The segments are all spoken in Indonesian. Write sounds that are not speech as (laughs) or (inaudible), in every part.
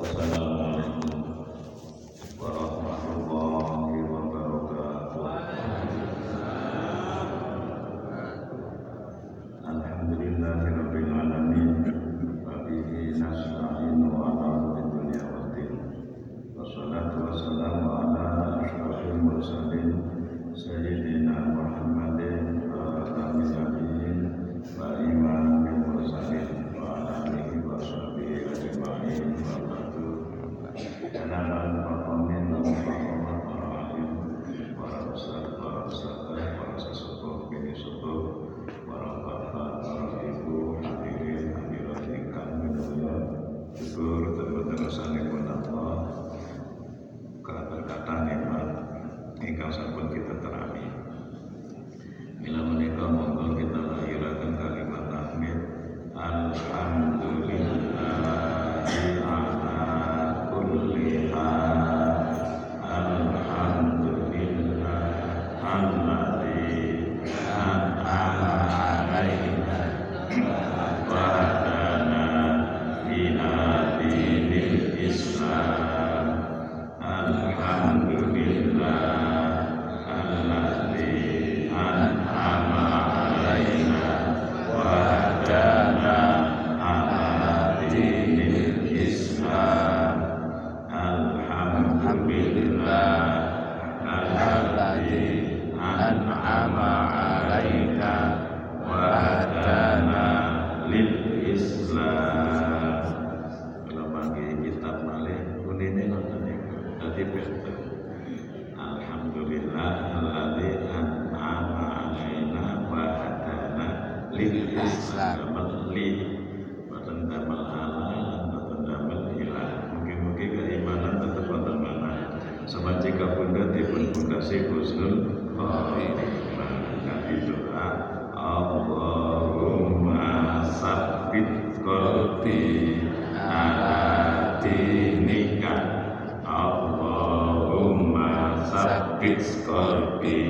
والسلام Sebaci kabundut kan, ibun pundasi khusnul Khotimah Nabi doa Allahumma sabit kolbi ala dinika. Allahumma sabit kolbi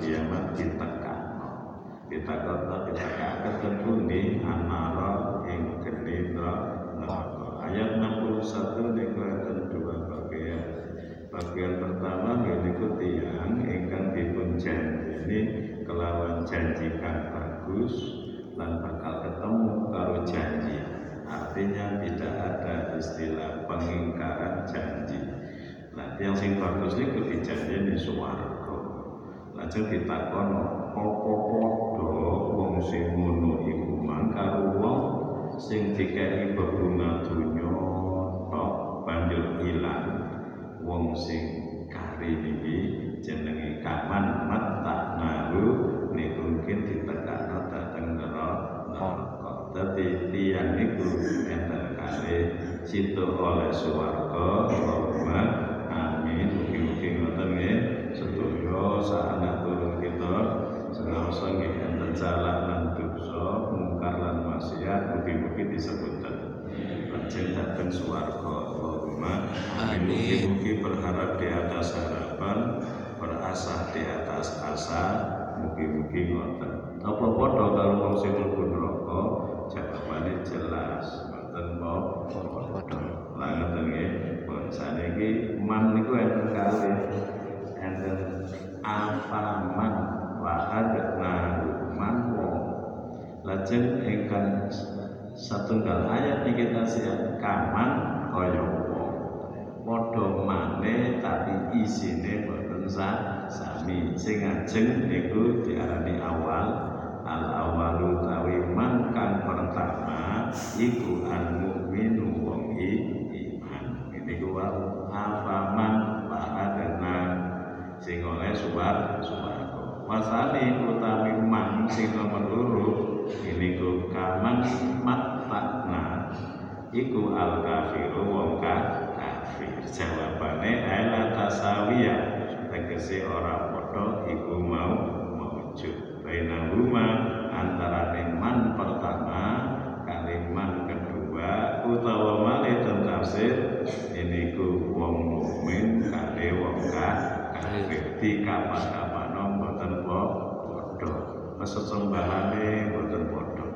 ana dina kiamat ditekakno. Ditekakno ditekake ketundi anara ing gendera neraka. Ayat 61 niku enten dua bagian. Bagian pertama yaitu tiang ingkang dipun janjini kelawan janji kang bagus dan bakal ketemu karo janji. Artinya tidak ada istilah pengingkaran janji. Nah, yang sing bagus itu dijanjini suwarga. Lajeng ditakono apa padha wong sing ngono iku mang wong sing dikei bebunga donya tok banjur ilang. Wong sing kari niki jenenge kaman mata nahu niku mungkin ditekakno dateng neraka. Dadi tiyang niku enten kali situ oleh swarga Allahumma amin. Mugi-mugi ngoten nggih sedaya sanak turun kita sengaosa nggih enten salah lan dosa mungkar lan maksiat mugi-mugi disebuten lajeng dateng swarga Allahumma Amin. Mugi-mugi berharap di atas harapan, berasah di atas asa, mugi-mugi ngoten. Apa padha karo wong sing mlebu neraka? Jawabane jelas, ngoten apa? Padha. Lah ngoten nggih. Pun saniki man niku enten kalih. Afaman wa man. Lajeng ingkang satunggal ayat niki tasih kaman kaya padha maneh tapi isine boten sa sami. Sing ajeng niku diarani awal. Al awalu tawi man kang pertama iku al mukminu wong iman. Niku wa adana sing oleh suwar suwarga wasani utami man sing nomor loro niku kaman matakna iku al kafiru wong ka kafir jawabane ala tasawiyah. Tegese ora padha iku mau mawujud bainahuma antara man pertama kaliman kedua utawa tafsir ini ku wong mukmin kali wong ka- kafir di kapan-kapano mboten padha sesembahane mboten padha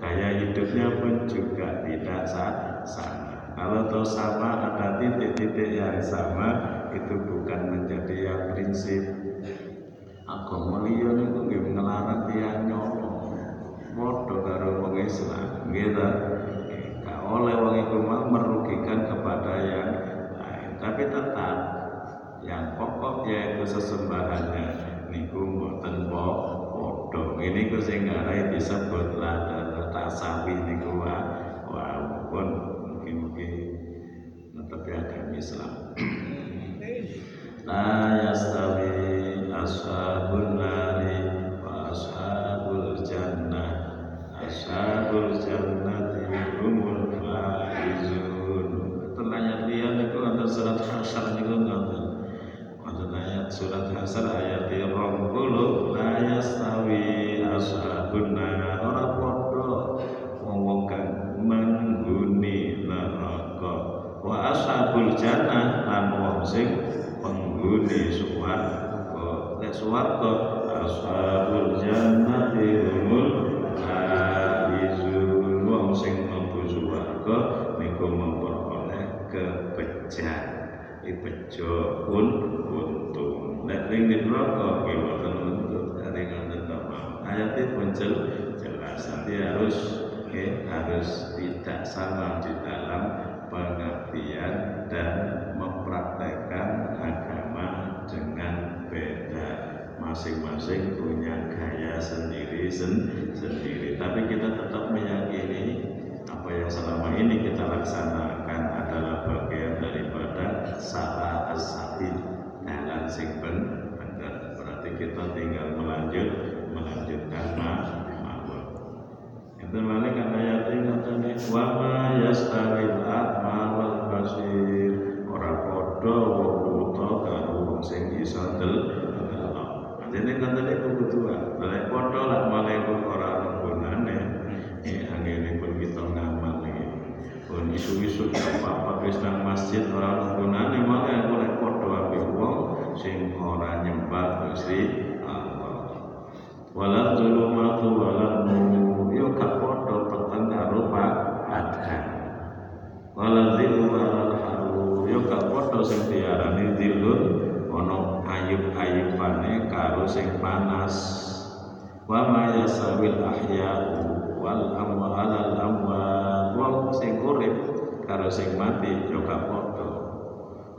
gaya hidupnya pun juga tidak sa- sama. Kalau tahu sama ada titik-titik yang sama itu bukan menjadi yang prinsip. Agama liya niku nggih ngelarang tiyang nyolong padha karo wong Islam nggih oleh wong mau merugikan kepada yang lain. Tapi tetap yang pokok yaitu sesembahannya niku mboten padha. Ini ku sing ngarai disebut lada tasawi niku wa wa pun mungkin-mungkin netepi agama Islam. (clears throat) La yastawi surat Hasyr ayat 20 la yastawi ashabun nar ora padha wong-wong kang menghuni neraka. Wa ashabul jannah lan wong sing penghuni swarga. Nek swarga ashabul jannati humul faizun wong sing mlebu swarga niku memperoleh kebejan ibejo pun nek ning neraka nggih mboten untung dari ngoten ayatnya pun jelas. Nanti harus okay, harus tidak sama di dalam karo sing panas. Wa ma yasawil ahya'u wal amwal al amwat wong sing urip karo sing mati yo gak padha.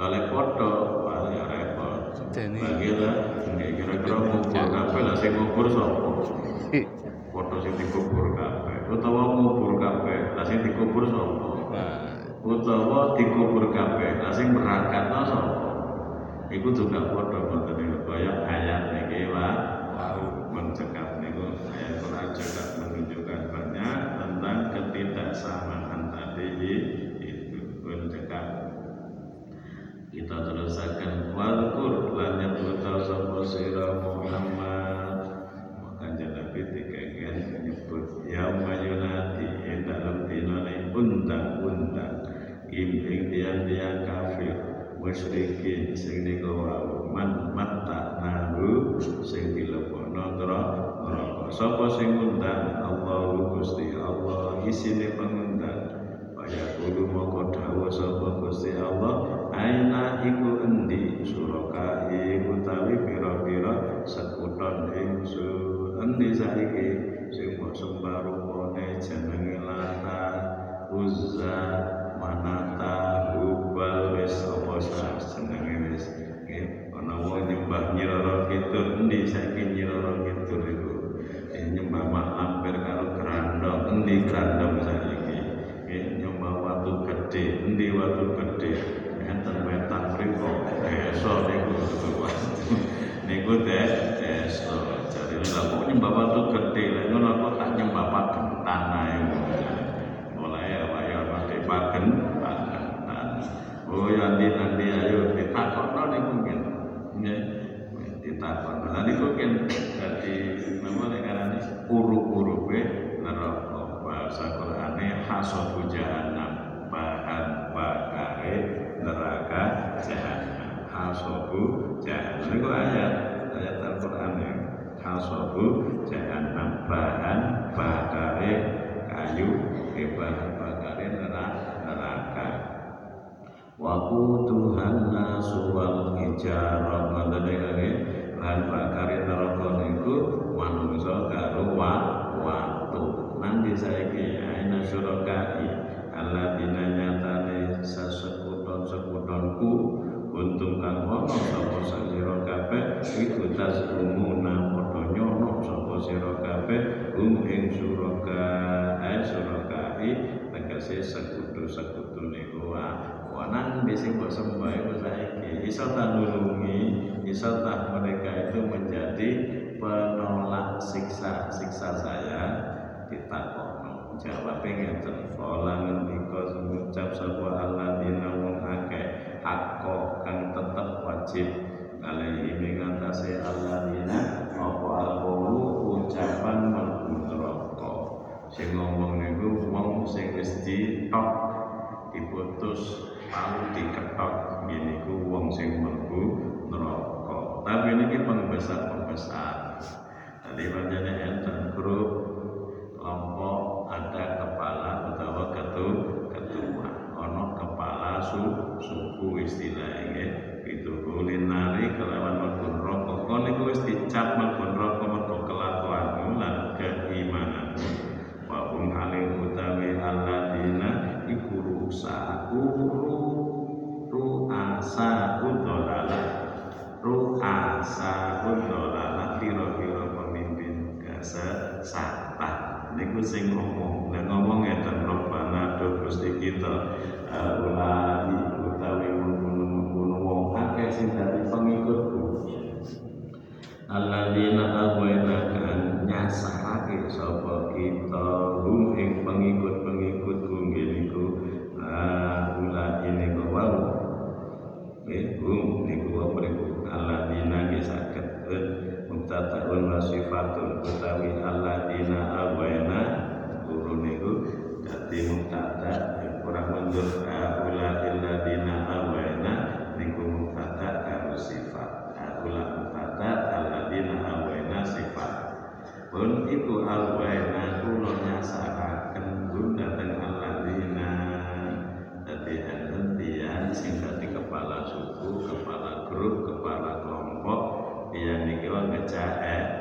Lale padha wae repot. Bagi lah nggak kira-kira ngubur kabeh. Lah sing ngubur sapa? Padha sing dikubur kabeh. Utawa ngubur kabeh. Lah sing dikubur sapa? Utawa dikubur kabeh. Lah sing berangkat sapa Iku juga padha boten niku kaya ayat niki wa mencekap niku. Ayat Quran juga menunjukkan banyak tentang ketidaksamaan tadi. Itu mencekap kita terusakan. Wadkur lan nyebuta sapa sira Muhammad. Maka Nabi dikeken nyebut yauma yunati ing dalam dinane undang-undang. Ing tiang-tiang kafir musyrikin sing nika wau man matta nahu sing dilebokno neraka. Sapa sing ngundang? Allah Gusti. Allah isine pengundang. Kaya kudu moko dawuh sapa Gusti Allah? Aina iku endi? Surakai utawi pira-pira sekuton ingsun. Endi saiki? Sing mbok sembah rupane jenenge Lata Uzza Manata Hubal wis apa jenenge wis nggih ana wong nyembah Nyiroro Kidul endi saiki Nyiroro Kidul iku nyembah mak lampir karo grandong endi grandong saiki. Nggih nyembah watu gedhe endi watu gedhe enten wetan mriku desa niku niku teh desa jare lha kok nyembah watu gedhe lha ngono kok tak nyembah pagentan ae mulai wae ora pagen Oh ya nanti nanti ayo ditakokno niku nggih. Nggih. Lah niku kan dadi nama nek karane uruk-uruke neraka bahasa Qur'ane hasabu jahannam bahan bakare neraka jahannam. Hasabu jahannam. Niku ayat ayat Al-Qur'an ya. Hasabu jahannam bahan bakare kayu bahan bakare neraka waquduhan nasu wal hijarah ngoten iki bahan bakar neraka niku manungsa karo watu. Nanti saiki aina syurakai alladzina nyatane sesekuton-sekutonku untung kang ono sapa sira kabeh iku tasumuna padha nyono sapa sira kabeh hum ing suraka ae surakai tegese sekutu-sekutu niku nang di sing mbok sembah iku saiki iso tak nulungi iso tak mereka itu menjadi penolak siksa siksa saya. Ditakokno. Jawab ngeten kala ngendika ngucap sapa alladzina wong akeh hakko kang tetep wajib. Alaihi ing atase alladzina apa alqulu ucapan mlebu neraka sing ngomong niku wong sing wis ditok diputus lalu diketok ini ku wong sing mlebu neraka. Tapi niki pengbesar-pembesar. Tadi pancene enten grup kelompok sing ngomong. dan ngomong ngeten Rabbana Gusti kita. Uh, बच्चा है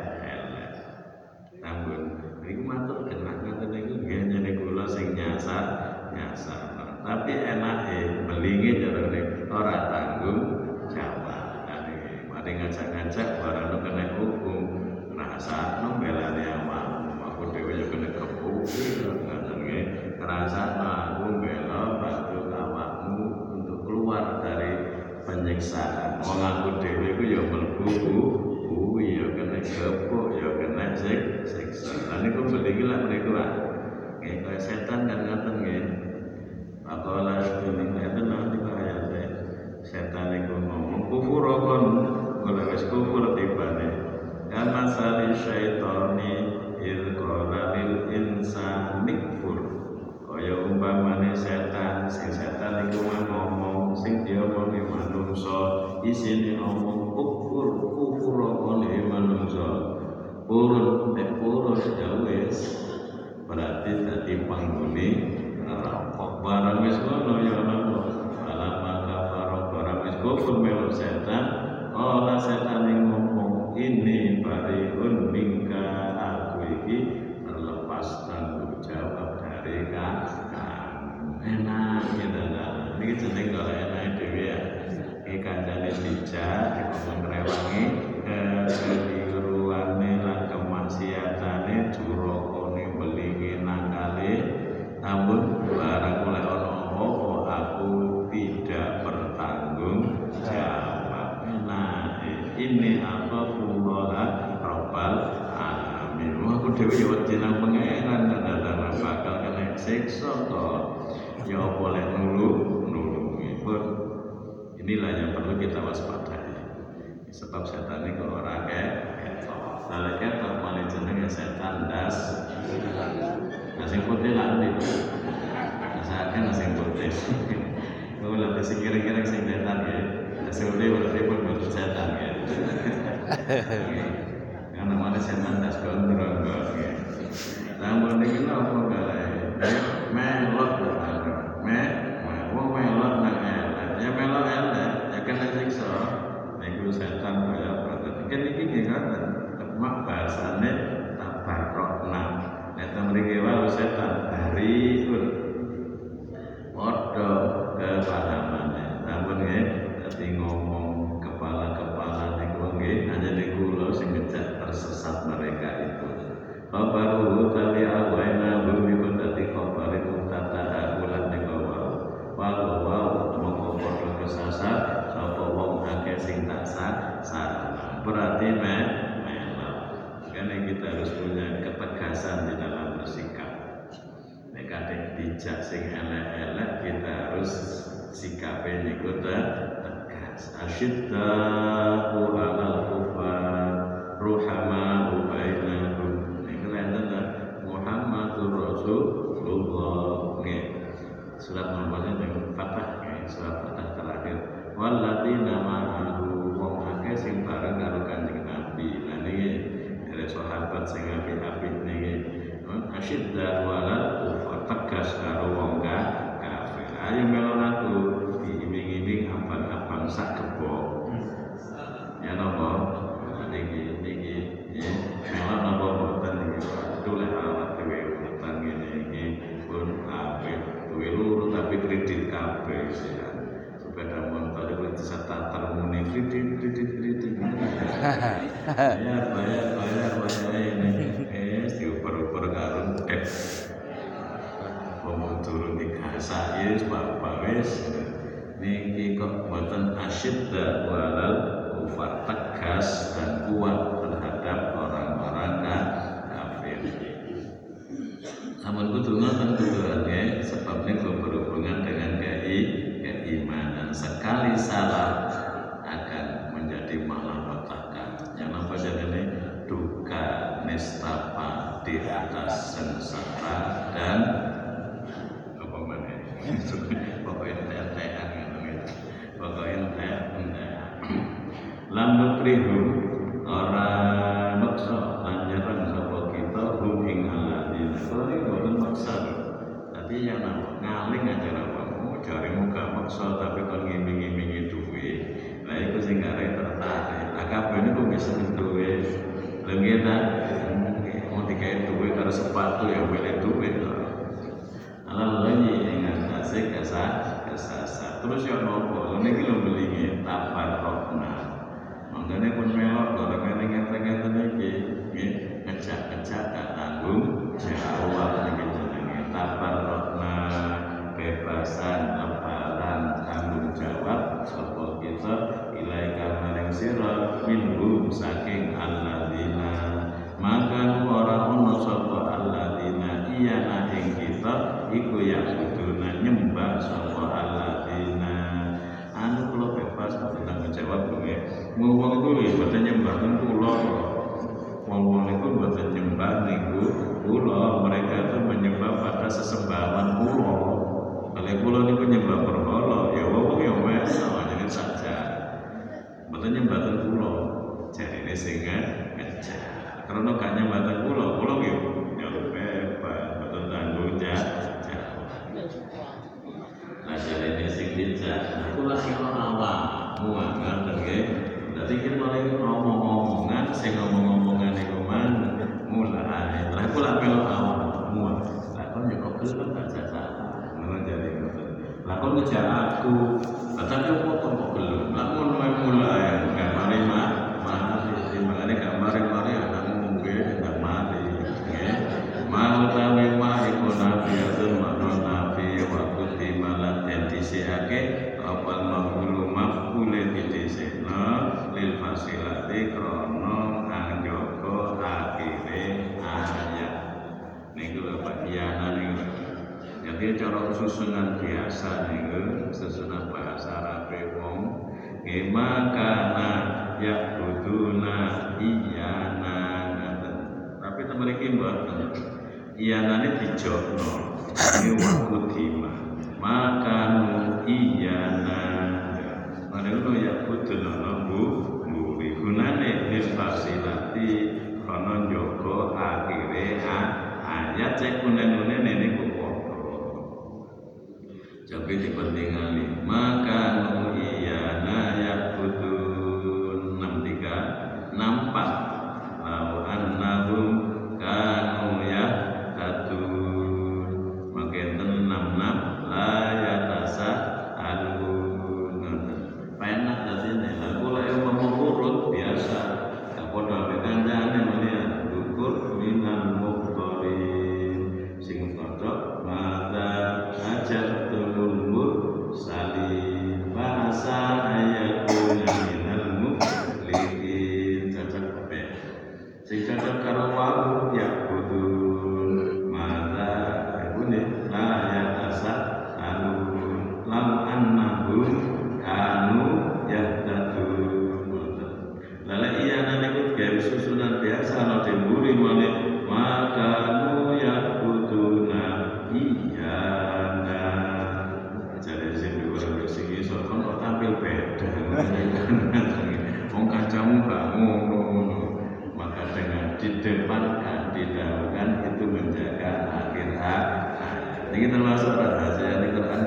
ini termasuk rahasia di Quran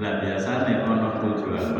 lah biasanya ono tujuan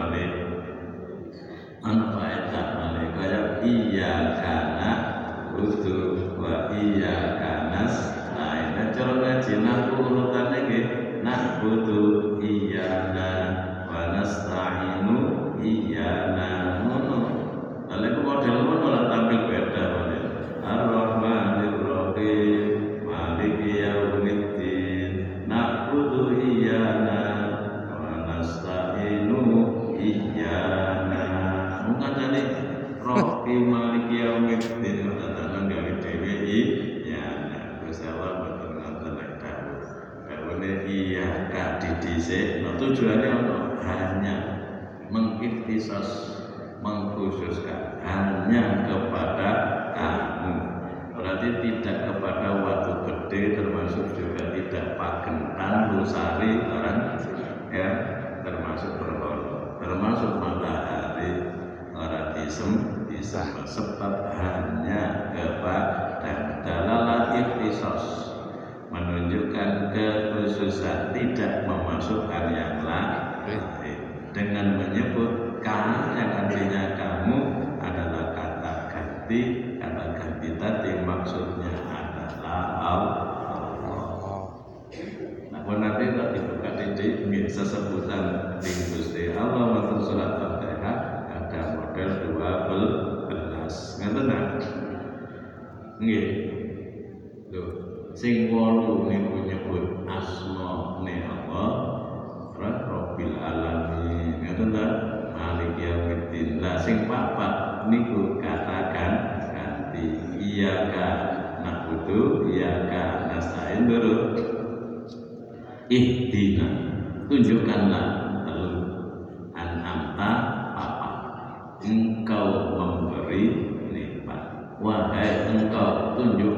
tó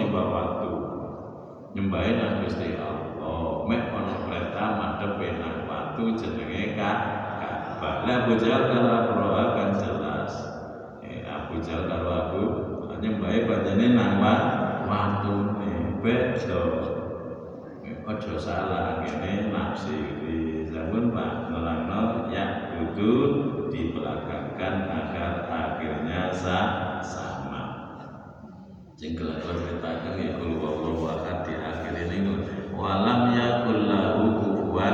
nyembah watu nyembahin nang Gusti Allah. Met ana kereta madhep nang watu jenenge Ka'bah. Lah Abu Jahal karo Abraha kan jelas. Eh Abu Jahal karo Abu nyembahe panjene nang watu eh beda ojo salah kene nafsiri zaman Pak Melano yang butuh dibelakangkan agar akhirnya sah sah sing kelakon ketakan ya kul wallahu ahad di akhir ini walam yakul lahu kufuwan.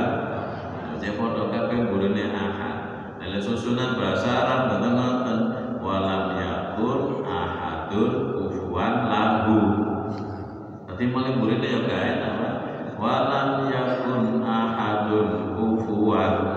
Nah, ya padha kabeh burune ahad. Dalam susunan bahasa Arab boten wonten walam yakul ahadun kufuwan lahu. Berarti mulai burine ya gawe apa walam yakun ahadun kufuwan.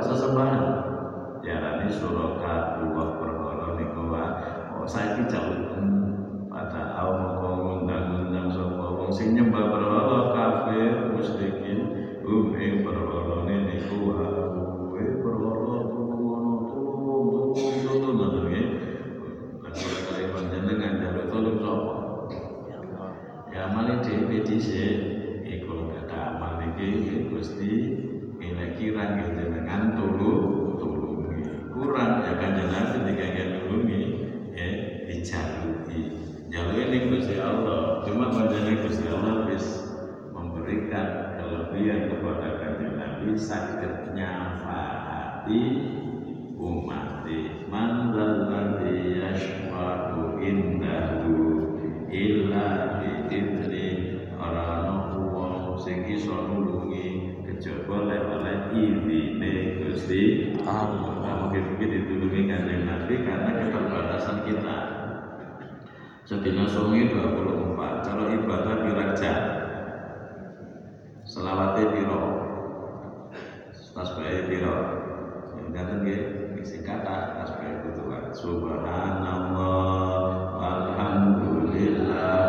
sesembahan. Diarani suraka dua perkara niku wae oh, saiki jauh pada awak ngundang-undang sapa wong sing nyembah berhala kafir musyrikin hum perkara niku wae perkara ngono ya, ya dhewe dhisik. Iku kata amal iki Gusti kira-kira jenengan tulung tulungi. Kurang ya kanjeng Nabi dikagak tulungi ya dijaluki jaluki ini Gusti Allah. Cuma panjenengan Gusti Allah bis memberikan kelebihan kepada kanjeng Nabi sakit nyafati umat man dzalladzi yashfa'u indahu mungkin-mungkin ditulungi kanjeng Nabi karena keterbatasan kita. Sedina sungi 24, kalau ibadah pirang jam. Selawate piro? Tasbih piro? Ya ngaten nggih, isi kata tasbih kutuan. Subhanallah walhamdulillah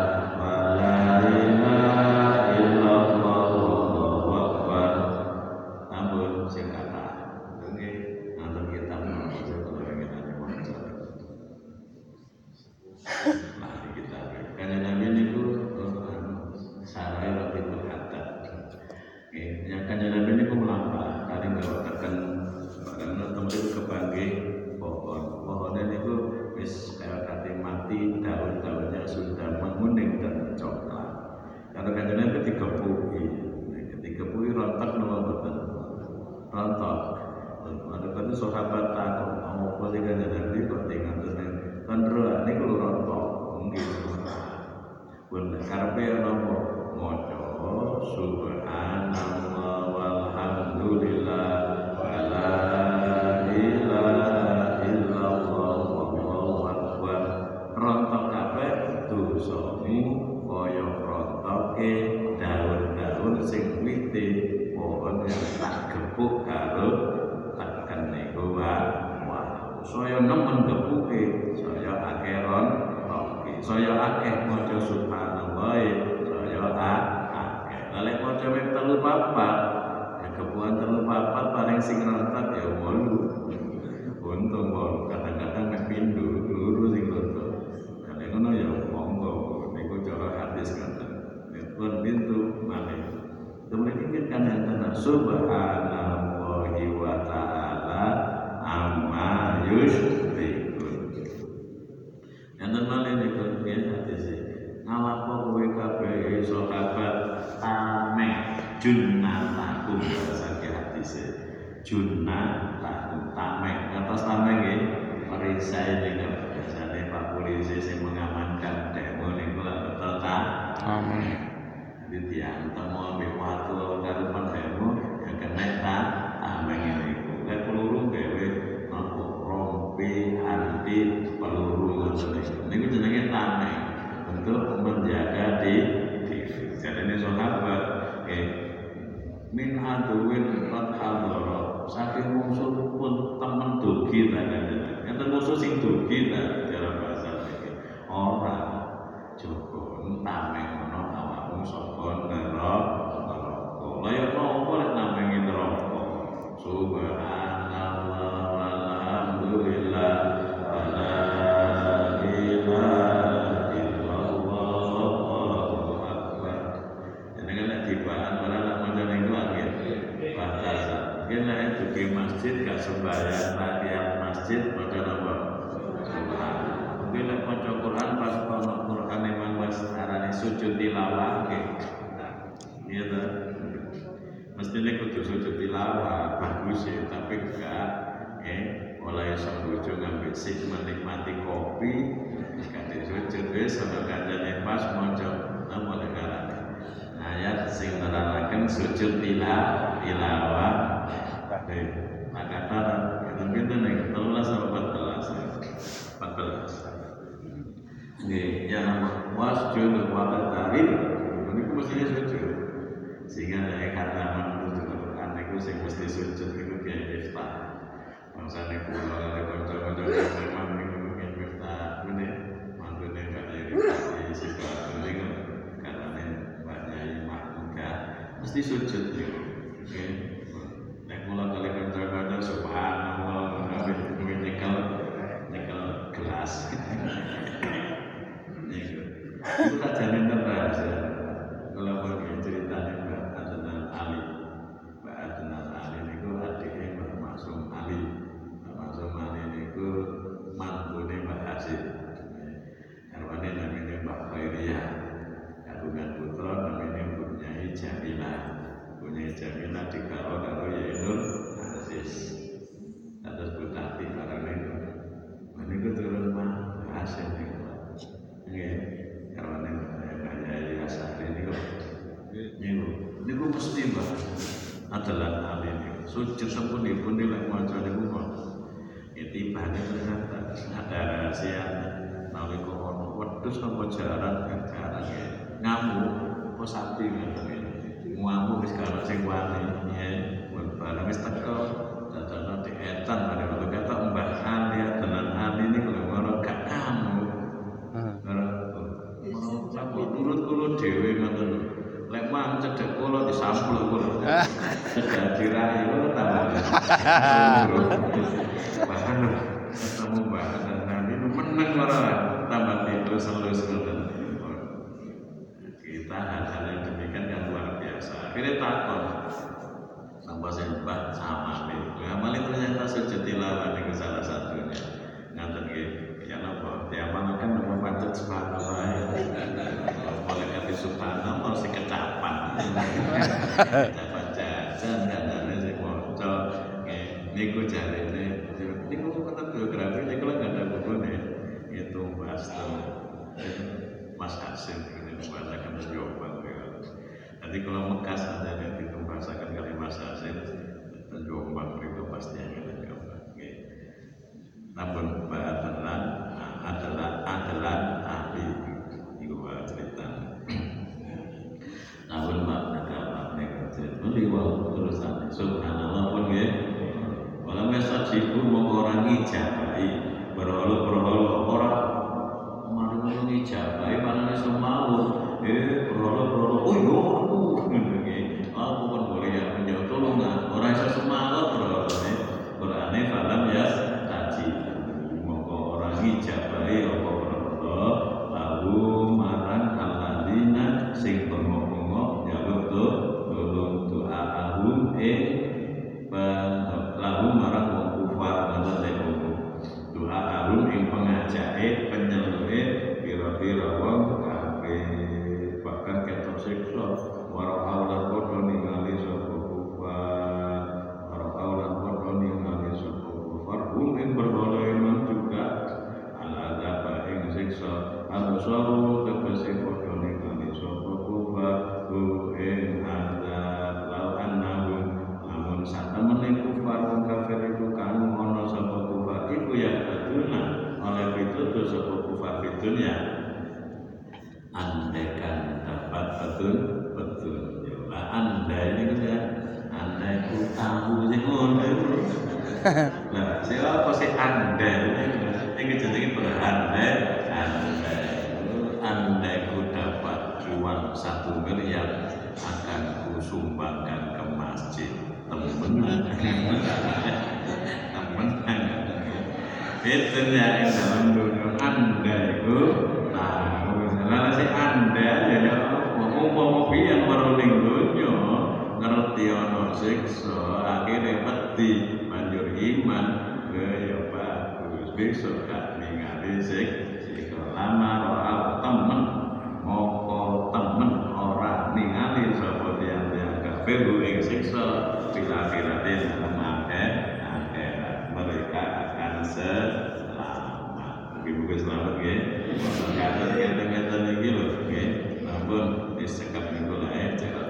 saya akeh maca subhanallah saya akeh. Lek maca wek telu papat ya kebuan telu papat paling sing rontok ya wolu. Untung wolu kadang-kadang mek pindho luru sing rontok kalau ngono ya monggo niku cara hadis ngoten pun pintu malih kemudian kan yang tenang subhanallahi wa ta'ala amma yusyrikun yang malih niku ya hadis ngalapo kowe kabeh sahabat tameh junnah lakum bahasa hadis tameh atas tameh nggih perisai dengan biasanya Pak Polisi yang mengamankan demo niku lah betul tak? Amin. Jadi diantar mau ambil waktu karo pendemo yang kena tak sujud ila ilawa maka nah kita pintu nih, telulah sama 14 14 ini yang wasjud wabah tarik Ini mestinya sujud. Sehingga dari kata menuju Quran itu mesti sujud itu dia miftah. Maksudnya pulau ada kocok-kocok yang memang itu mungkin miftah. Ini mantunya gak ada mesti sujud ya. Oke. Nek mula kali akhirnya takon. Sama sembah sama amali ternyata sejatilah tilawah itu salah satunya. Ngaten ke ya napa? Ya, mana kan nama pancet sepatu ya boleh kata subhanallah si kecapan. (laughs) ampun ba'atalan adalan adalan ahli. Iku wae cerita (clears throat) namun makna makna cerita muli wa urusan subhanallah pun ya. nggih wala mesat sibu mongko ora ngijabahi berolo-berolo ora maring ngijabahi panane semawut eh berolo-berolo oh iya. satu miliar. Akan kusumbangkan ke masjid. Teman-teman teman-teman itu ya dalam dunia. Anda itu tahu lalu si anda ya, ya, ya umpama pian weruh ning donya ngerti ana siksa akhirnya peti manjur iman ya, ya bagus. Besok gak ningali siksa. Lama ora temen. Belu ing siksa bila-bilatin lemake akhirat mereka akan selamat. Ibu selamat ya. Kata-kata kata ini loh, ya. Namun disekap minggu lain ya.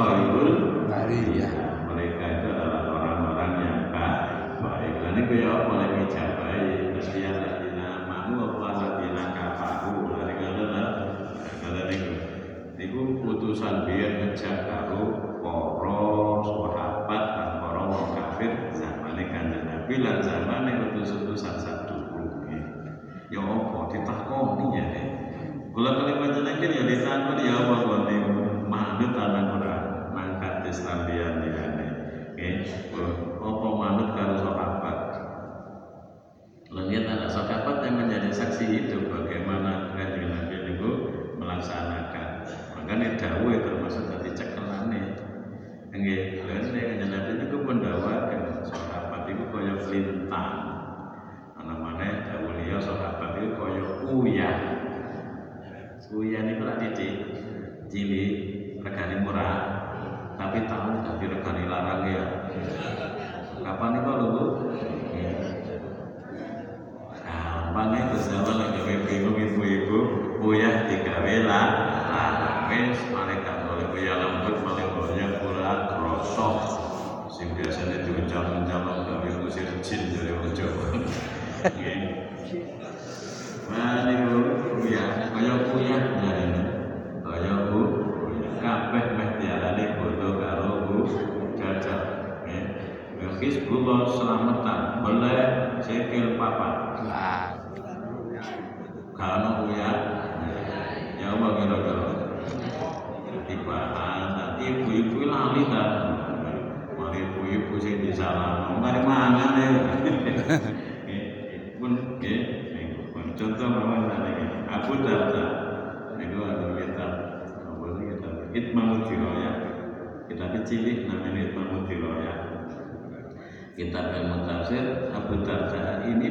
Pai,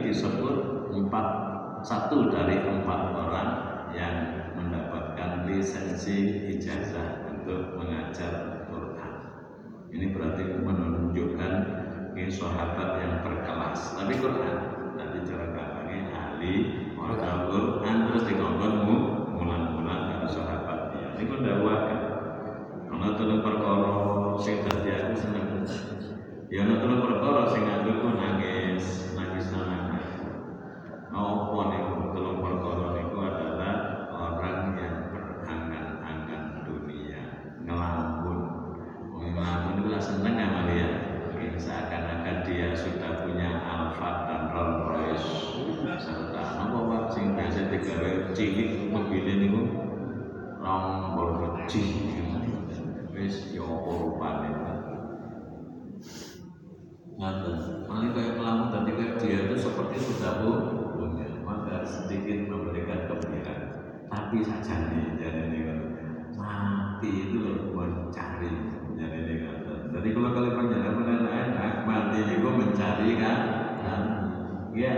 disebut empat satu dari empat orang yang mendapatkan lisensi ijazah untuk mengajar Quran. Ini berarti menunjukkan ini sahabat yang berkelas. Tapi Quran tadi cara katanya ahli maca Quran terus dikongkon mu mulan-mulan karo sahabat dia. Ini pun dakwakan. Ana telung perkara sing dadi aku seneng. Ya ana telung perkara sing aku nangis, nangis nangis. Apa niku telung perkara niku adalah orang yang berangan-angan dunia, ngelamun. Ngelamun itu lah seneng sama dia. Seakan-akan dia sudah punya Alphard dan Rolls Royce serta apa pak sing biasa digawe cilik mobil niku Lamborghini. Wis ya apa rupane. Ngaten, paling kayak ngelamun tadi kayak dia itu seperti sudah punya, sedikit memberikan kebaikan. Tapi saja nih, jadi ini mati itu loh mencari, jadi ini. Jadi kalau kalian panjenengan enak, mati itu mencari kan, ya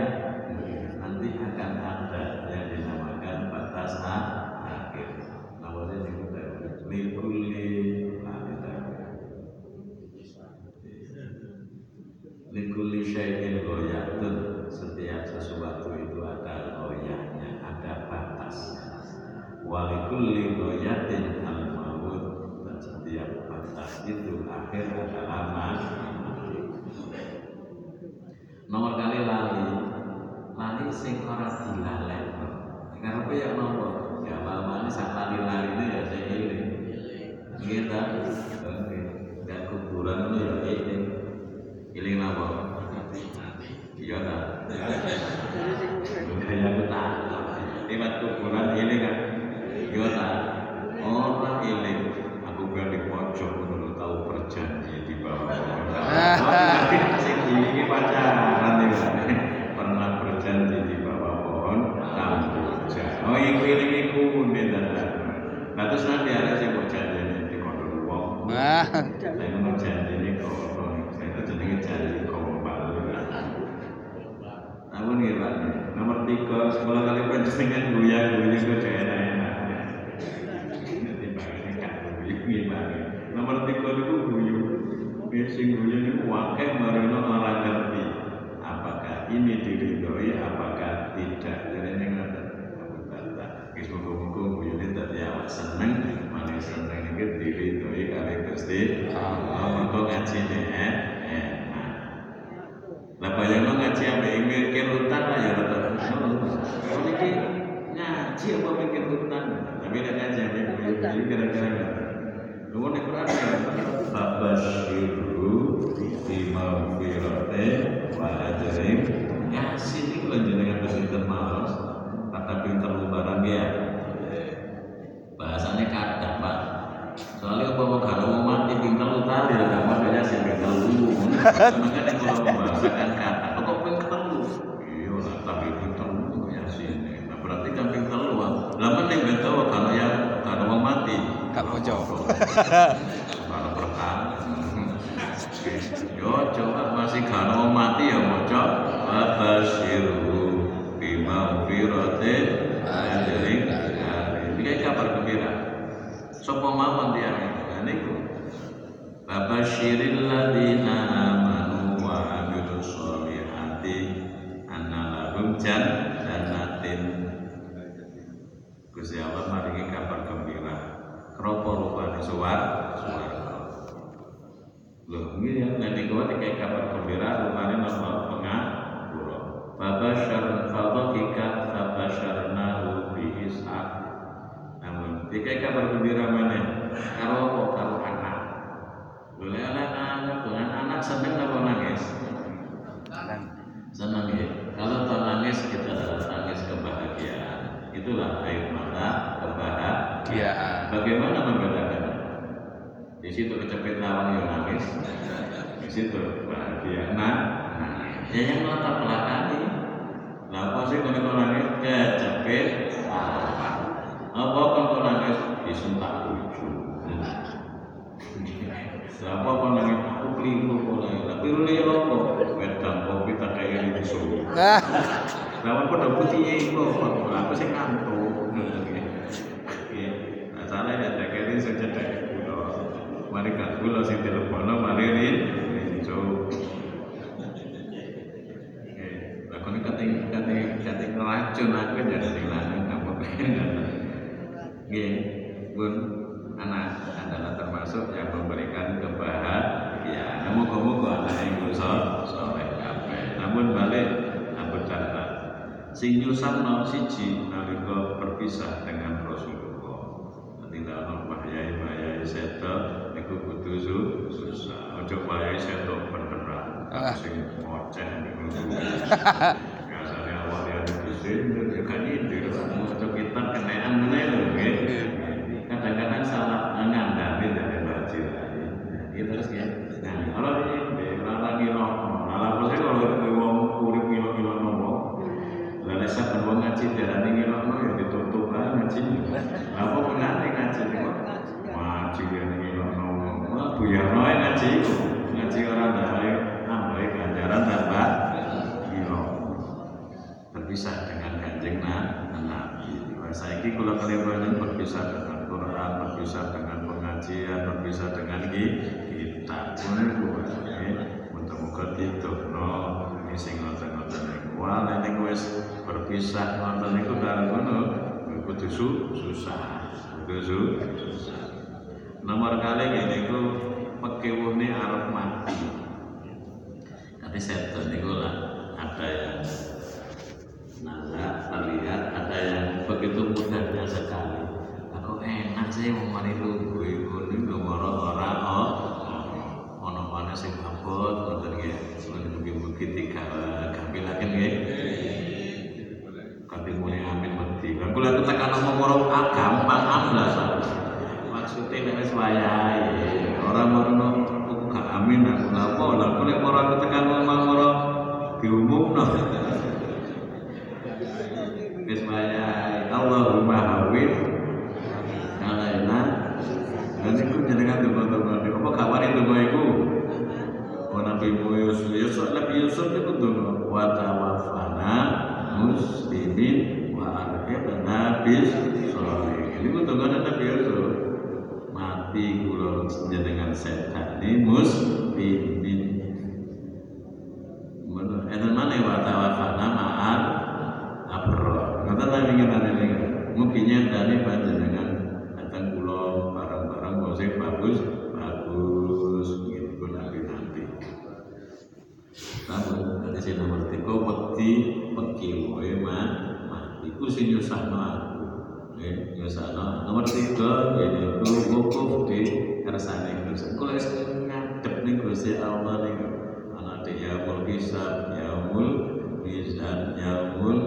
nanti akan ada yang dinamakan batas akhir. Namanya itu likuli Likuli syai'in goyatun Setiap sesuatu itu ada goyahnya Ada batasnya Walikulli goyatin al maut Dan setiap batas itu akhir adalah mati Nomor kali lali. Lali sing ora dilalek Karena ya nomor Ya lama ini saat lali-lali ini. Ya saya iling Kita Gak kuburan ya iling Iling apa? Iya tak? pengiran. Nanti gua dikai kabar gembira rupanya nama pengapura. Babashar fadhika fabasharnahu bi Ishaq. Namun dikai kabar gembira mana? Karo apa? Karo anak. Boleh anak anak dengan anak seneng apa nangis? Senang ya. Kalau tak nangis kita tangis kebahagiaan. Itulah air mata kebahagiaan. Bagaimana membedakan? Di situ kecepit lawan yang nangis, situ bahagia. Nah, nangis. Ya yang latar belakangi. Lah apa sih kalau kecepit lawan? Apa kau nangis disentak lucu? Lah apa kau nangis aku keliru nangis? Tapi lu lihat apa? Wedang kopi tak kayak ini disuruh. Nah, Lah apa udah putih ya itu? Aku sih kantuk. Nah, salah ya tak kira ini tak kulo. Mari kat kulo sing telepono mari rin. So. Lah kono kating kating kating racun aku jadi sing lanang kamu Nggih, pun anak adalah termasuk yang memberikan kebahagiaan. Moga-moga anak yang dosa soleh kabeh. Namun balik Abu Darda sing nyusahno siji nalika berpisah dengan Rasulullah. Nanti dalam bahayai bahayai seto niku kudu su- susah. Ojo bahayai seto beneran. Ah. Sing ngoceh niku. Kasane awal ya disin ya kan ini ojo kita kenaan meneh lho nggih. Kadang-kadang salah ngandani dari baca Gitu terus ya. Nah, kalau ini ora kira, malah apa sih kalau wong urip kilo-kilo nopo, lah nek saben wong ngaji darane ngirokno ya ditutup ae ngaji. (laughs) Lah menate ngaji kok? Ngaji ya ngirokno. Wah, buyarno ae ngaji. Ngaji ora ndae nambahi ganjaran tambah kilo. Berpisah dengan kanjeng Nabi. Wah, saiki kula kaliyan berpisah dengan Quran, berpisah dengan pengajian, berpisah dengan ki- kitab. Ngono iku wae. Muga-muga ditutno ini sing ngoten-ngoten niku. Wah, nek wis berpisah ngoten niku karo ngono, kudu su- susah. Kudu su- susah. Nomor kali ngene iku pekewune arep mati. Tapi setan niku lah ada yang nala terlihat ada yang begitu mudahnya sekali. Aku enak sih mau mari lu gue gue nomor orang oh ono mana sing abot ngoten nggih mugi-mugi tiga gampilaken nggih Kati muni amin kula aku tekan nomor A gampang amblas. Maksudnya nek wis wayahe ora marno aku gak amin aku napa lah aku nek ora aku tekan nomor diumumno. Wis wayahe Allahumma hawif. Alaina dan iku jenengan donga-donga apa wani donga iku Oh Nabi Yusuf Yusuf Nabi Yusuf itu donga wa tawaffana muslimin wa alhiqna bis sholihin. Ini kudu ngono Nabi Yusuf. Mati kula jenengan setan ini muslimin. Menurut enten mana wa tawaffana ma'al abrar. Ngoten Nabi ngene niku. Mungkin dari panjenengan datang kula barang-barang musik bagus bagus gitu pun nanti nanti. Namun ada sih nomor tiga wedi peki wae mah mati ku sing nyusahno aku. Nggih, nyusahno. Nomor tiga yaitu wukuf di kersane Gusti. Kula wis ngadep ning Gusti Allah niku. Ana de yaumul hisab, yaumul mizan, yaumul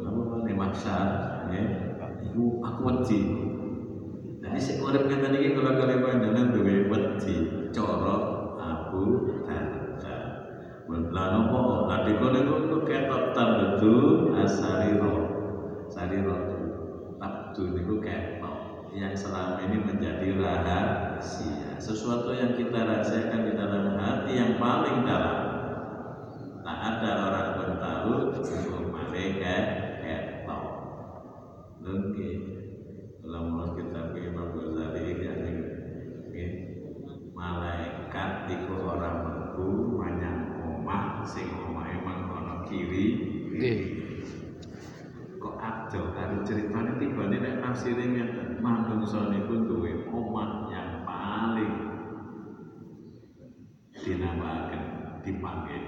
apa meneh maksar, nggih. Iku aku wedi. Jadi sing urip ngeten iki kula kali panjenengan duwe wedi cara Abu Darda. Lah nopo adiko niku niku ketok tabdu asariro. Sariro tabdu niku ketok yang selama ini menjadi rahasia. Sesuatu yang kita rahasiakan di dalam hati yang paling dalam. Tak ada orang pun tahu untuk malaikat ketok. Oke. Dalam mulut kita Imam Ghazali yang ini malaikat iku ora mlebu menyang omah sing omahe mangkono kiri Nggih. kok ado karo ceritane tibane nek nafsire ngeten manungsa niku duwe omah yang paling dinamakan dipanggil.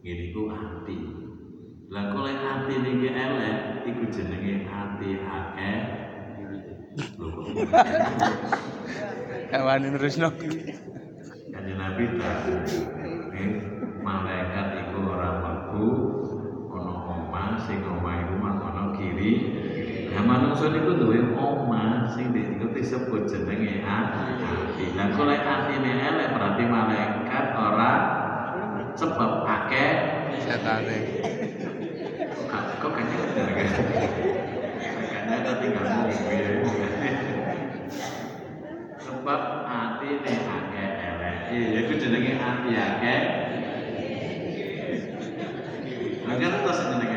Ngene iku ati lah kok lek ati niki elek iku jenenge ati akeh. Lho kok. Kawani terusno. Kanjeng Nabi tahu eh, malaikat iku ora mlebu ana omah sing omah iku kiri. Lah manungsa niku duwe omah sing diiku disebut jenenge ati. Lah kok lek atine elek berarti malaikat ora sebab akeh Setane. kok kayaknya bener kan? Kayaknya ada tinggal Sebab hati ini akeh elek. Iya, itu jenenge hati akeh. Terus jenenge.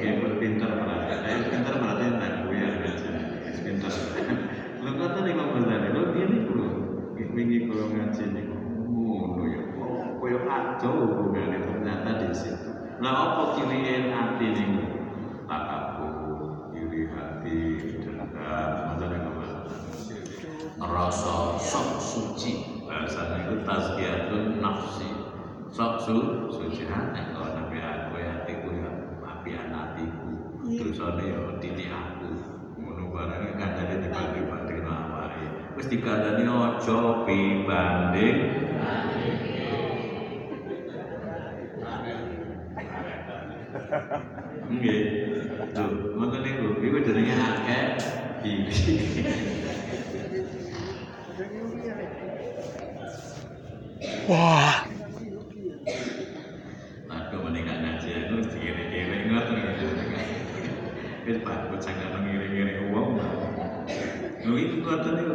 Oke, pinter. Saya pinter berarti tak gue ya pinter. Lu kata nih Imam Ghazali, lu gini kulo. Wingi kulo ngaji nih. Ngono ya. Koyo ajo hubungannya ternyata di situ. Lah apa kiriin hati nih? Takabur, iri hati, dendam, macam apa? rasa sok suci bahasanya itu tazkiyatun nafsi sok su suci hati kalau nabi aku ya hatiku ya api hatiku terus ada ya dini aku ngono barangnya dibanding banding awake wis dikandani ojo pibanding Nggih. Tuh, ngoten niku. Iku jenenge akeh iki. Wah. Aku menikah ngaji aku mesti kiri-kiri ngoten gitu. Wis Pak jangan mengiring-iring uang. Lu itu ngoten itu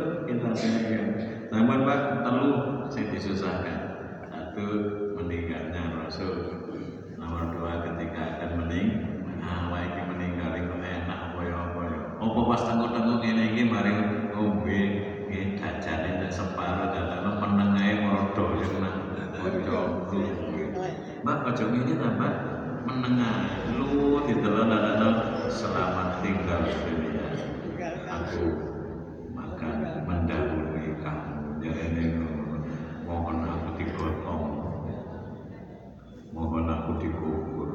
Zaman Pak telu sing disusahkan. Satu meninggalnya Rasul. Nomor dua ketika akan mening, awak iki meninggal iku enak ya apa ya. Apa pas tengok-tengok ngene iki mari ngombe nggih jajane nek separo dadane meneng ae merodo yo nang ojo. Mbak ojo ngene ta Mbak menengah lu ditelan ana selamat tinggal dunia. Aku makan mendahului kamu jadi mohon aku digotong mohon aku dikubur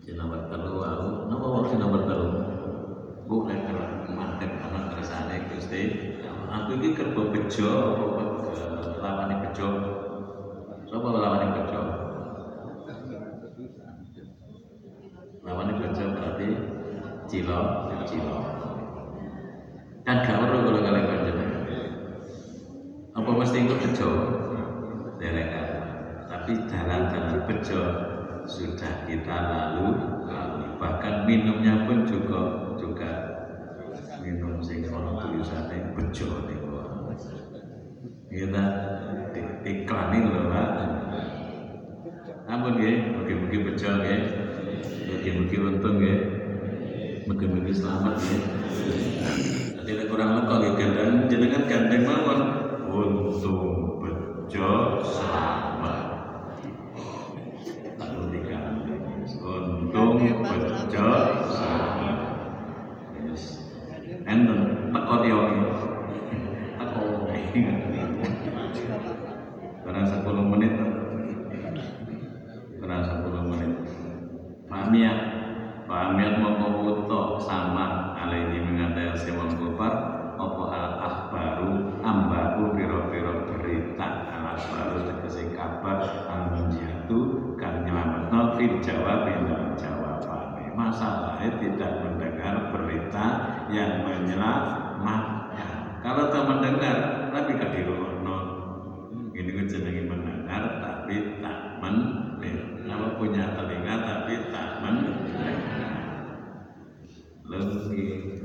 si nomor telu aku napa wae si nomor telu bu nek kerep mantep ana kersane Gusti aku iki kerep bejo apa eh, lawane bejo sapa lawane bejo lawane bejo berarti cilo cilo kan gak perlu kalau kalian panjenengan. Apa mesti ikut bejo? Derekan tapi jalan-jalan bejo sudah kita lalu lalui bahkan minumnya pun juga juga minum sing ono tulisane bejo niku kita di- diklanin lho Pak. Ampun nggih. Mugi-mugi bejo nggih. Mugi-mugi selamat ya. Jadi kurang leko nggih gandeng jenengan gandeng mawon untung bejo selamat. Lalu digandeng. Untung bejo selamat. Yes. Enten teko tiyoki. Teko. Kurang 10 menit. Kurang 10 menit. Pamiat, pamiat mau wuto sama alaihi mengatai sewang kupar opo al akhbaru ambaku piro-piro berita al akhbaru tegesi kabar al menjatu kan nyelametno fil jawab dalam jawabannya masalahnya tidak mendengar berita yang menyelamatkan kalau tak mendengar tapi gak dirungokno ini gue jenengi mendengar tapi tak mendengar kalau punya telinga tapi tak mendengar lagi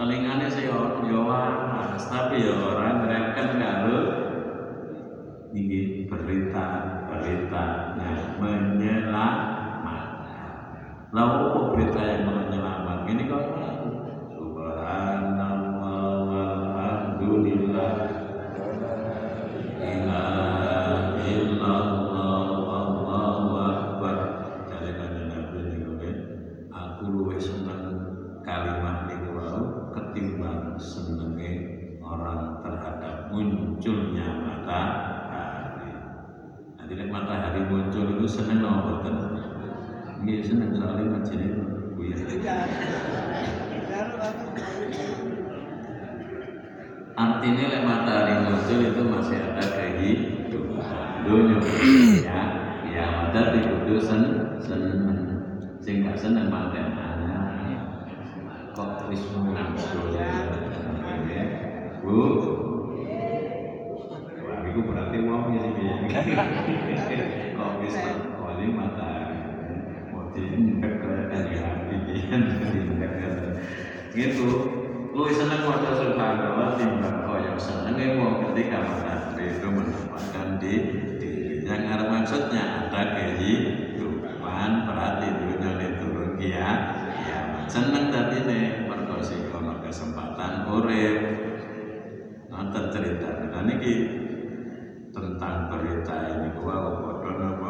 telinganya sih orang Jawa tapi ya orang mereka kalau ini berita berita yang menyelamatkan lalu apa berita yang menyelamatkan ini kau tahu subhanallah walhamdulillah ilaha illallah wallahu akbar dari kanjeng Nabi niku nggih, aku luwih seneng kalimat niku wau ketimbang senenge orang terhadap munculnya matahari. Nanti nek matahari muncul itu seneng apa mboten? Nggih seneng soalnya majine buya. Artinya lek matahari muncul itu masih ada kehidupan dunia ya ya mata dikudu sen seneng sing gak seneng mantenane kok wis muncul bu Wah, itu berarti wong ya sih kok wis kali matahari. Mau diindek kelihatan ya pikiran diindek gitu. Lu seneng waca subhanallah timbang koyo seneng wong ketika matahari itu mendapatkan di dirinya. Karena maksudnya ada kehidupan berarti dunia ini turun ya ya seneng tadi nih ono kesempatan urip. Nonton cerita dan ini tentang berita ini gua bodoh napa bodoh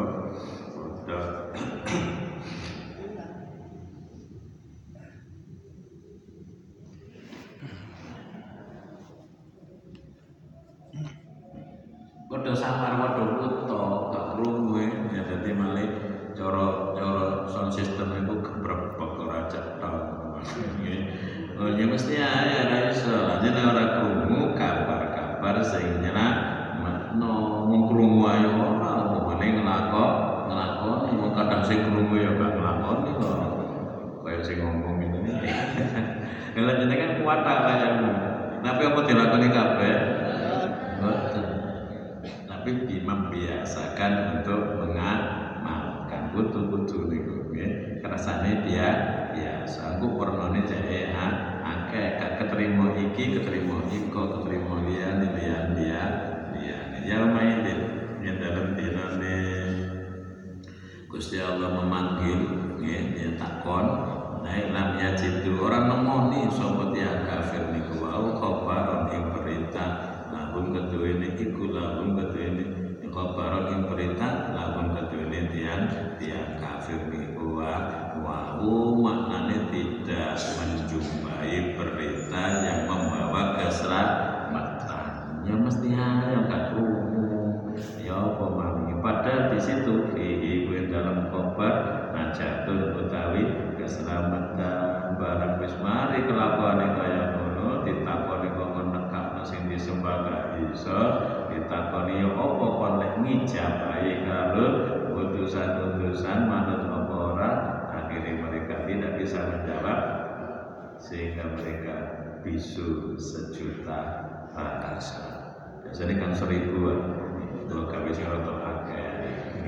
najatun utawi keselamatan barang. Wis mari kelakuane kaya ngono ditakoni kok nekakno sing disembah gak iso ditakoni ya apa kon lek ngijabahi karo utusan-utusan manut apa ora akhirnya mereka tidak bisa menjawab sehingga mereka bisu sejuta rasa biasanya kan seribuan dua kali sing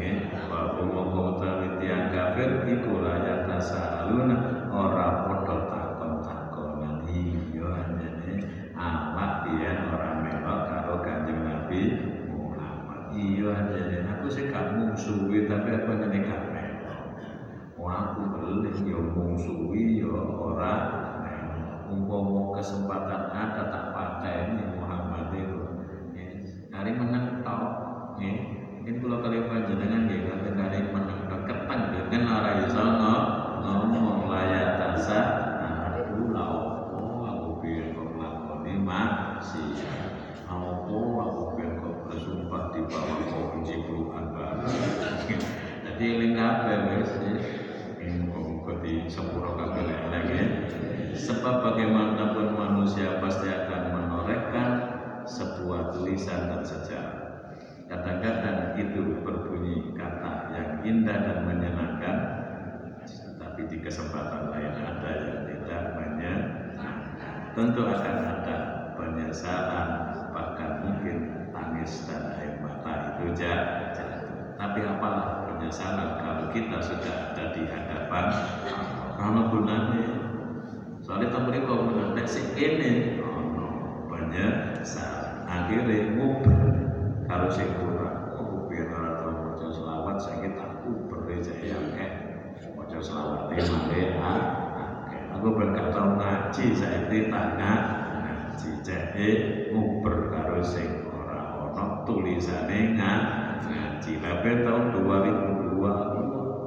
nggih wa wong utawi tiyang kafir iku layak tasaluna ora padha takon-takonan nah, iya anjene. Awak pian ora melok karo Kanjeng Nabi Muhammad. Iya anjene. Aku sih gak mungsuwi tapi aku ngene gak melok. Wah aku beli yo ya mungsuwi yo ya ora umpama kesempatan ada tak pakai ini Muhammad itu. Hari menang tau nggih mungkin kalau kalian panjenengan negara yang kali dengan kependengan ora ya sana ngomong layak tasa aku laopo aku biar kau melakukan maksiat laopo aku biar kau bersumpah di bawah kunci benci Tuhan jadi di, ini kau muga-muga disempurna kabeh elek lagi. Ya. sebab bagaimanapun manusia pasti akan menorehkan sebuah tulisan dan sejarah. Kadang-kadang itu berbunyi kata yang indah dan menyenangkan, tapi di kesempatan lain ada yang tidak menyenangkan. Tentu akan ada penyesalan, bahkan mungkin tangis dan air mata itu ja- jatuh. Tapi apalah penyesalan kalau kita sudah ada di hadapan. Karena gunanya soalnya tak mereka menantek si ini ono penyesalan akhirnya nguber kalau sing kurang. Oh biar ora tau maca selawat saiki tak uber jaya akeh maca selawat e male akeh aku ben gak tau ngaji saiki tak ngaji. Jeke nguber karo sing ora ono tulisane nga- ngaji. Tapi tahun 2002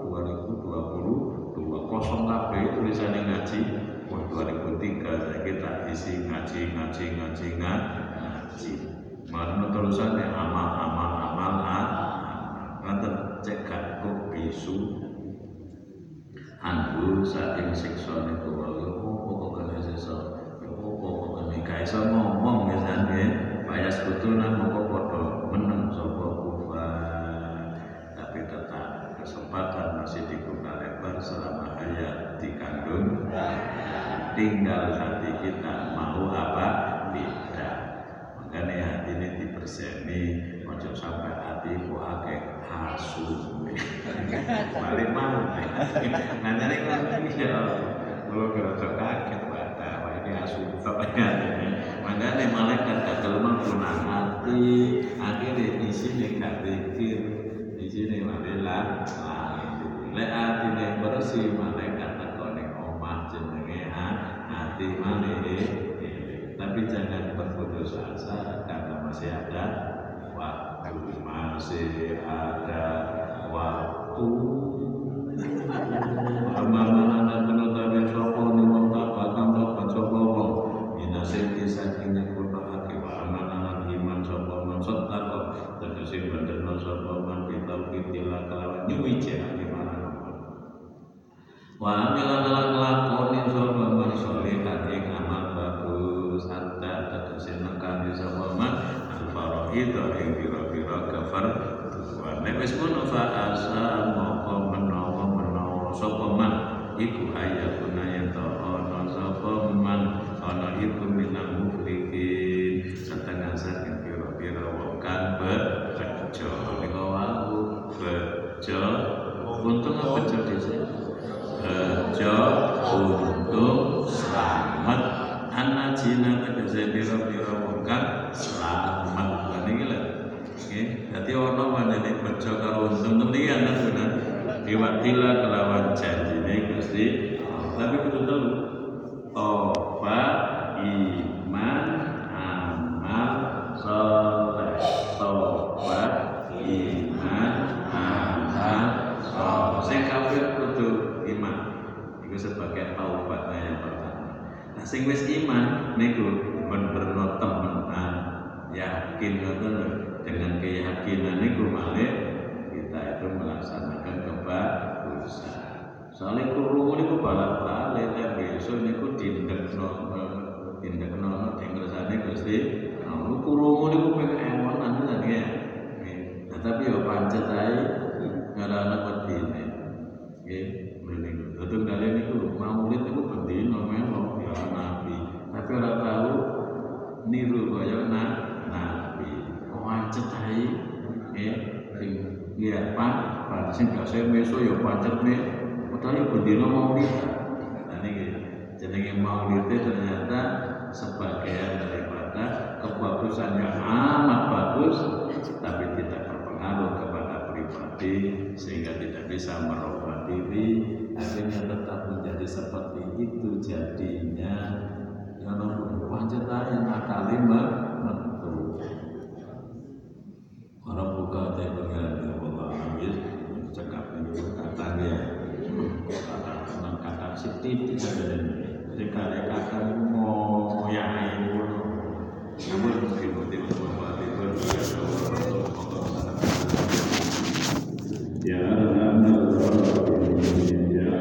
2020 kosong kabeh tulisane ngaji. Wah 2003 saya kita isi ngaji ngaji ngaji nga- ngaji Mana terusannya amal amal amal amal Nanti cekak kok bisu. Andu saking siksa niku wae. Opo kok kene siksa opo kok kene gak iso ngomong misalnya Payas kutu nang kok padha meneng sapa kufar tapi tetap kesempatan masih dibuka lebar selama hayat dikandung. Tinggal hati kita mau apa makanya hati ini diperseni ojo sampai hati ku akeh asu balik mana? Nanya nih kan ya kalau gerak kaget pada wah ini asu ya makanya malaikat gak kelemahan punah hati. Akhirnya di sini gak pikir di sini marilah lek hati ini bersih malaikat tekone omah jenenge ha- hati malih tapi jangan berputus asa karena masih ada waktu masih ada waktu. Amanah penutapi sopo ni wong tabatan tobat sopo wong. Ina senti saking nyekuta hati wa amanah iman sopo man sotako Tegesi bandana sopo man pitau pitila kelawan. Nyuwi jahani marang Wa amilan lan lakoni sapa man sholihan nekani sapa man al faraid ing pira-pira kafar wa nek wis ngono fa asa moko menawa menawa sapa man. Iku ayakuna yen to ana sapa man. Ana iku minal muflihin setengah saking pira-pira wong kang bejo nika wau bejo untung apa bejo dhisik bejo karo untung temlian kan bener diwakila kelawan janjine Gusti tapi telu toba iman amal soleh. Toba iman amal soleh. Sing kafir kudu iman. Itu sebagai taubatnya yang pertama. Nah sing wis iman niku bener-bener temenan yakin ngoten dengan keyakinan niku malih itu melaksanakan kebagusan. Soalnya kurungu niku balap balik dan besok niku dindekno dindekno yang ngersane gusti nah kurungu niku pengen emon nanti tadi ya. Nah tapi ya pancet aja nggak ada wedine. Nggih mending betul kalian niku maulid niku bendino melo ya nabi. Tapi ora tahu niru kaya na nabi. Pancet ae? Nggih sing ya pak. Pak sing biasa meso ya pancet nih padahal ya bendino maulid nah niki jenenge maulid itu ternyata sebagian daripada kebagusan yang amat bagus tapi tidak berpengaruh kepada pribadi sehingga tidak bisa merubah diri. Akhirnya tetap menjadi seperti itu jadinya. Ya namun pancet aja nakali menentu orang buka teh karya. Senang kata positif tidak ada ketika mereka akan mau yang ini namun mungkin mungkin berbalik berbalik